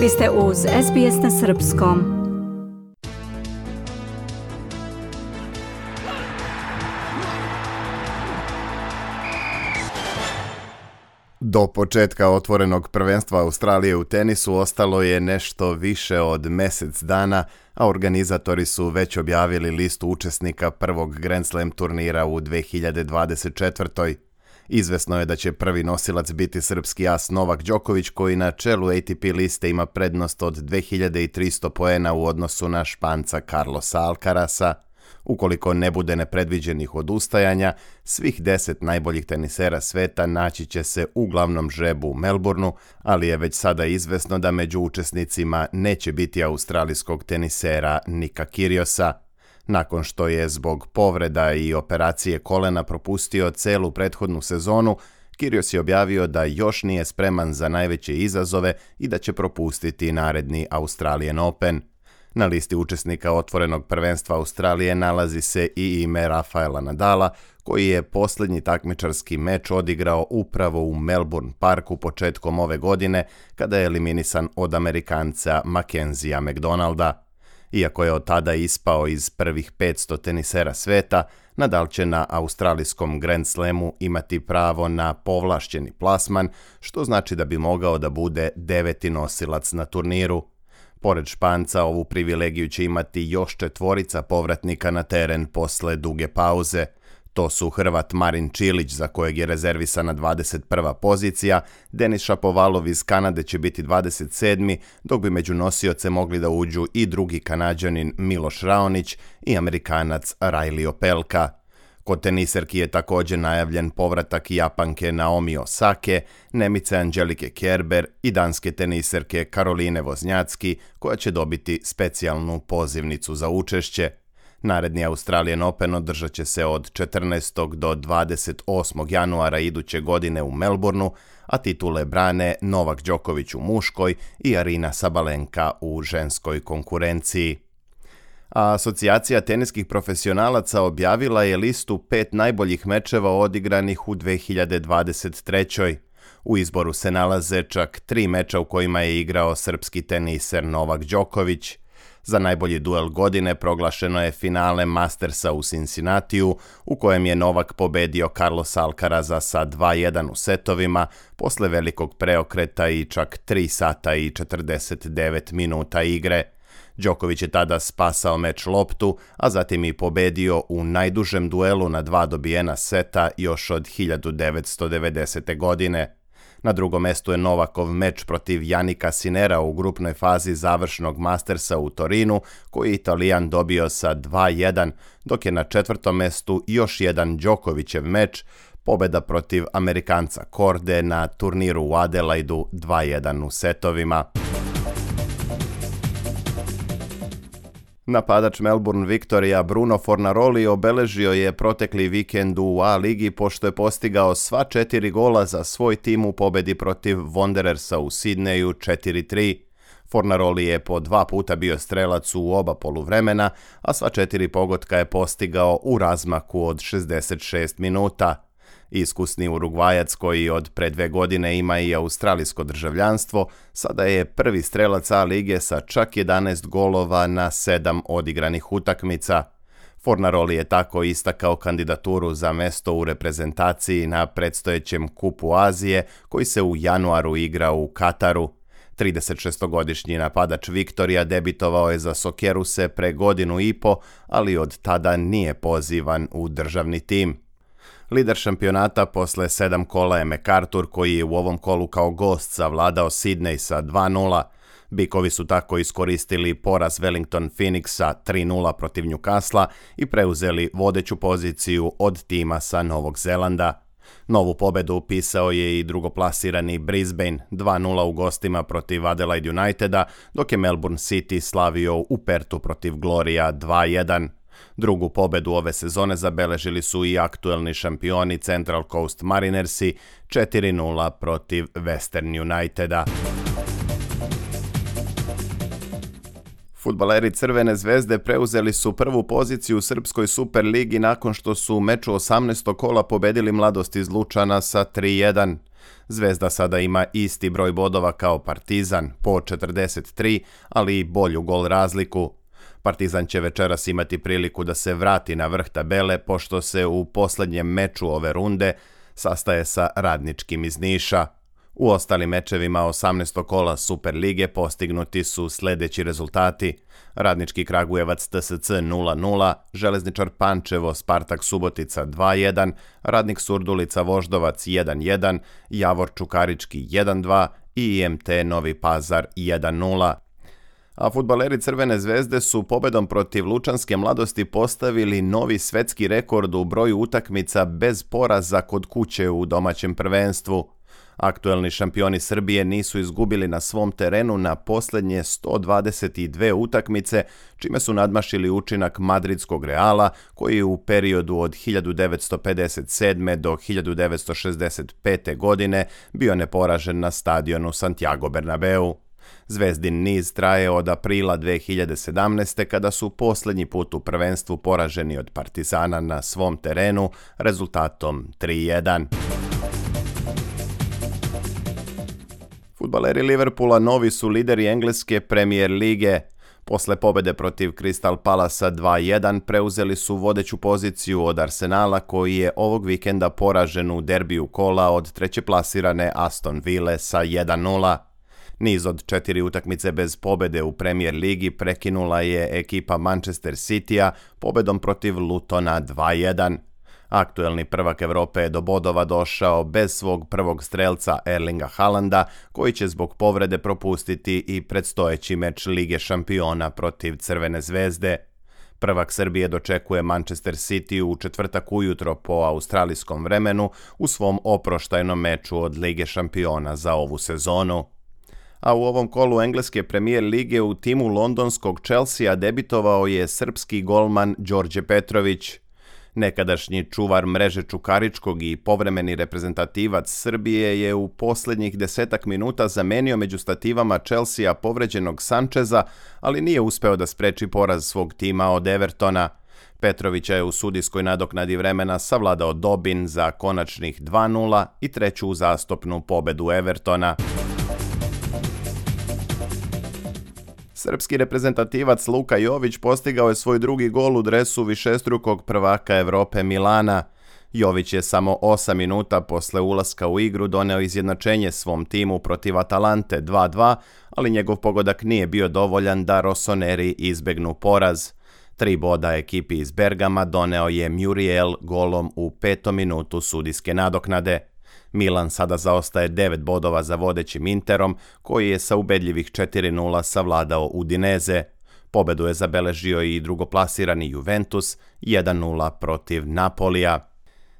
Vi ste uz SBS na Srpskom. Do početka otvorenog prvenstva Australije u tenisu ostalo je nešto više od mesec dana, a organizatori su već objavili listu učesnika prvog Grand Slam turnira u 2024. Izvesno je da će prvi nosilac biti srpski as Novak Đoković koji na čelu ATP liste ima prednost od 2300 poena u odnosu na španca Carlosa Alcarasa. Ukoliko ne bude nepredviđenih odustajanja, svih 10 najboljih tenisera sveta naći će se u glavnom žrebu u Melbourneu, ali je već sada izvesno da među učesnicima neće biti australijskog tenisera Nika Kiriosa, Nakon što je zbog povreda i operacije kolena propustio celu prethodnu sezonu, Kirios je objavio da još nije spreman za najveće izazove i da će propustiti naredni Australian Open. Na listi učesnika otvorenog prvenstva Australije nalazi se i ime Rafaela Nadala, koji je posljednji takmičarski meč odigrao upravo u Melbourne Parku početkom ove godine, kada je eliminisan od Amerikanca Mackenzija McDonalda. Iako je od tada ispao iz prvih 500 tenisera sveta, Nadal će na australijskom Grand Slamu imati pravo na povlašćeni plasman, što znači da bi mogao da bude deveti nosilac na turniru. Pored Španca ovu privilegiju će imati još četvorica povratnika na teren posle duge pauze – To su Hrvat Marin Čilić za kojeg je rezervisana 21. pozicija, Denis Šapovalov iz Kanade će biti 27. dok bi među nosioce mogli da uđu i drugi kanadjanin Miloš Raonić i amerikanac Riley Opelka. Kod teniserki je također najavljen povratak Japanke Naomi Osake, Nemice Anđelike Kerber i danske teniserke Karoline Voznjacki koja će dobiti specijalnu pozivnicu za učešće. Naredni Australian Open održat će se od 14. do 28. januara iduće godine u Melbourneu, a titule brane Novak Đoković u muškoj i Arina Sabalenka u ženskoj konkurenciji. A asocijacija teniskih profesionalaca objavila je listu pet najboljih mečeva odigranih u 2023. U izboru se nalaze čak tri meča u kojima je igrao srpski teniser Novak Đoković, Za najbolji duel godine proglašeno je finale Mastersa u Cincinnatiju, u kojem je Novak pobedio Carlos Alcaraza sa 2-1 u setovima, posle velikog preokreta i čak 3 sata i 49 minuta igre. Đoković je tada spasao meč loptu, a zatim i pobedio u najdužem duelu na dva dobijena seta još od 1990. godine. Na drugom mestu je Novakov meč protiv Janika Sinera u grupnoj fazi završnog Mastersa u Torinu, koji je Italijan dobio sa 2-1, dok je na četvrtom mestu još jedan Đokovićev meč, pobeda protiv Amerikanca Korde na turniru u Adelaidu 2-1 u setovima. Napadač Melbourne Victoria Bruno Fornaroli obeležio je protekli vikend u A ligi pošto je postigao sva četiri gola za svoj tim u pobedi protiv Wanderersa u Sidneju 4-3. Fornaroli je po dva puta bio strelac u oba poluvremena, a sva četiri pogotka je postigao u razmaku od 66 minuta. Iskusni Urugvajac koji od pre dve godine ima i australijsko državljanstvo, sada je prvi strelac A lige sa čak 11 golova na 7 odigranih utakmica. Fornaroli je tako istakao kandidaturu za mesto u reprezentaciji na predstojećem Kupu Azije koji se u januaru igra u Kataru. 36-godišnji napadač Viktorija debitovao je za Sokeruse pre godinu i po, ali od tada nije pozivan u državni tim. Lider šampionata posle sedam kola je McArthur koji je u ovom kolu kao gost savladao Sidney sa 2-0. Bikovi su tako iskoristili poraz Wellington Phoenixa 3-0 protiv Newcastle i preuzeli vodeću poziciju od tima sa Novog Zelanda. Novu pobedu upisao je i drugoplasirani Brisbane 2-0 u gostima protiv Adelaide Uniteda, dok je Melbourne City slavio u Pertu protiv Gloria 2-1. Drugu pobedu ove sezone zabeležili su i aktuelni šampioni Central Coast Marinersi 4-0 protiv Western Uniteda. Futbaleri Crvene zvezde preuzeli su prvu poziciju u Srpskoj Superligi nakon što su u meču 18. kola pobedili mladost iz Lučana sa 3-1. Zvezda sada ima isti broj bodova kao Partizan, po 43, ali i bolju gol razliku, Partizan će večeras imati priliku da se vrati na vrh tabele pošto se u poslednjem meču ove runde sastaje sa radničkim iz Niša. U ostalim mečevima 18. kola Super lige postignuti su sledeći rezultati. Radnički Kragujevac TSC 0-0, Železničar Pančevo Spartak Subotica 2-1, Radnik Surdulica Voždovac 1-1, Javor Čukarički 1-2 i IMT Novi Pazar 1-0 a futbaleri Crvene zvezde su pobedom protiv Lučanske mladosti postavili novi svetski rekord u broju utakmica bez poraza kod kuće u domaćem prvenstvu. Aktuelni šampioni Srbije nisu izgubili na svom terenu na posljednje 122 utakmice, čime su nadmašili učinak madridskog Reala, koji je u periodu od 1957. do 1965. godine bio neporažen na stadionu Santiago Bernabeu. Zvezdin niz traje od aprila 2017. kada su poslednji put u prvenstvu poraženi od Partizana na svom terenu rezultatom 3-1. Futbaleri Liverpoola novi su lideri engleske premijer lige. Posle pobede protiv Crystal Palasa 2-1 preuzeli su vodeću poziciju od Arsenala koji je ovog vikenda poražen u derbiju kola od trećeplasirane Aston Ville sa 1-0. Niz od četiri utakmice bez pobede u Premier Ligi prekinula je ekipa Manchester Citya pobedom protiv Lutona 2-1. Aktuelni prvak Evrope je do bodova došao bez svog prvog strelca Erlinga Haalanda, koji će zbog povrede propustiti i predstojeći meč Lige šampiona protiv Crvene zvezde. Prvak Srbije dočekuje Manchester City u četvrtak ujutro po australijskom vremenu u svom oproštajnom meču od Lige šampiona za ovu sezonu a u ovom kolu engleske premijer lige u timu londonskog Chelsea debitovao je srpski golman Đorđe Petrović. Nekadašnji čuvar mreže Čukaričkog i povremeni reprezentativac Srbije je u poslednjih desetak minuta zamenio među stativama Chelsea povređenog Sančeza, ali nije uspeo da spreči poraz svog tima od Evertona. Petrovića je u sudijskoj nadoknadi vremena savladao Dobin za konačnih 2-0 i treću uzastopnu pobedu Evertona. Srpski reprezentativac Luka Jović postigao je svoj drugi gol u dresu višestrukog prvaka Evrope Milana. Jović je samo 8 minuta posle ulaska u igru doneo izjednačenje svom timu protiv Atalante 2-2, ali njegov pogodak nije bio dovoljan da Rossoneri izbegnu poraz. Tri boda ekipi iz Bergama doneo je Muriel golom u petom minutu sudijske nadoknade. Milan sada zaostaje 9 bodova za vodećim Interom, koji je sa ubedljivih 4-0 savladao Udineze. Pobedu je zabeležio i drugoplasirani Juventus 1-0 protiv Napolija.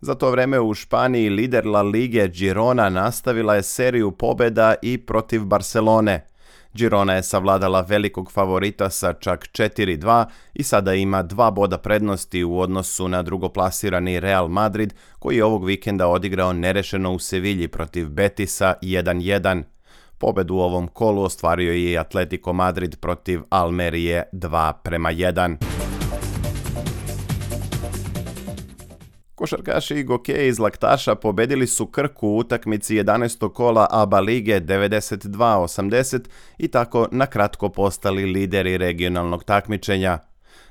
Za to vreme u Španiji lider La Lige Girona nastavila je seriju pobeda i protiv Barcelone – Girona je savladala velikog favorita sa čak 4-2 i sada ima dva boda prednosti u odnosu na drugoplasirani Real Madrid koji je ovog vikenda odigrao nerešeno u Sevilji protiv Betisa 1-1. Pobedu u ovom kolu ostvario je i Atletico Madrid protiv Almerije 2 prema 1. Košarkaši i gokeje iz Laktaša pobedili su Krku u utakmici 11. kola ABA lige 92-80 i tako nakratko postali lideri regionalnog takmičenja.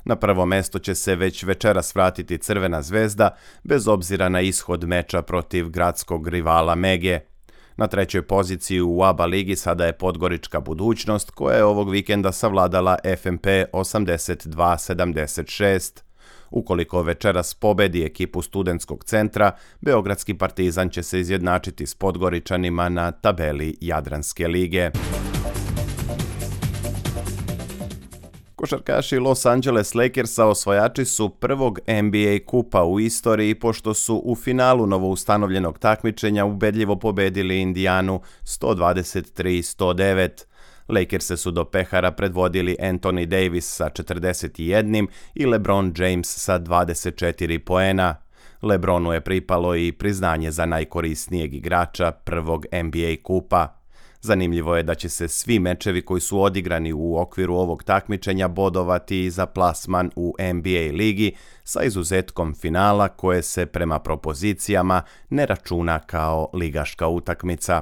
Na prvo mesto će se već večeras vratiti Crvena zvezda, bez obzira na ishod meča protiv gradskog rivala Mege. Na trećoj poziciji u ABA ligi sada je Podgorička budućnost koja je ovog vikenda savladala FMP 82-76. Ukoliko večeras pobedi ekipu studentskog centra, Beogradski partizan će se izjednačiti s Podgoričanima na tabeli Jadranske lige. Košarkaši Los Angeles Lakersa osvajači su prvog NBA kupa u istoriji pošto su u finalu novoustanovljenog takmičenja ubedljivo pobedili Indijanu 123-109. Lakers su do pehara predvodili Anthony Davis sa 41 i LeBron James sa 24 poena. LeBronu je pripalo i priznanje za najkorisnijeg igrača prvog NBA kupa. Zanimljivo je da će se svi mečevi koji su odigrani u okviru ovog takmičenja bodovati za plasman u NBA ligi sa izuzetkom finala koje se prema propozicijama ne računa kao ligaška utakmica.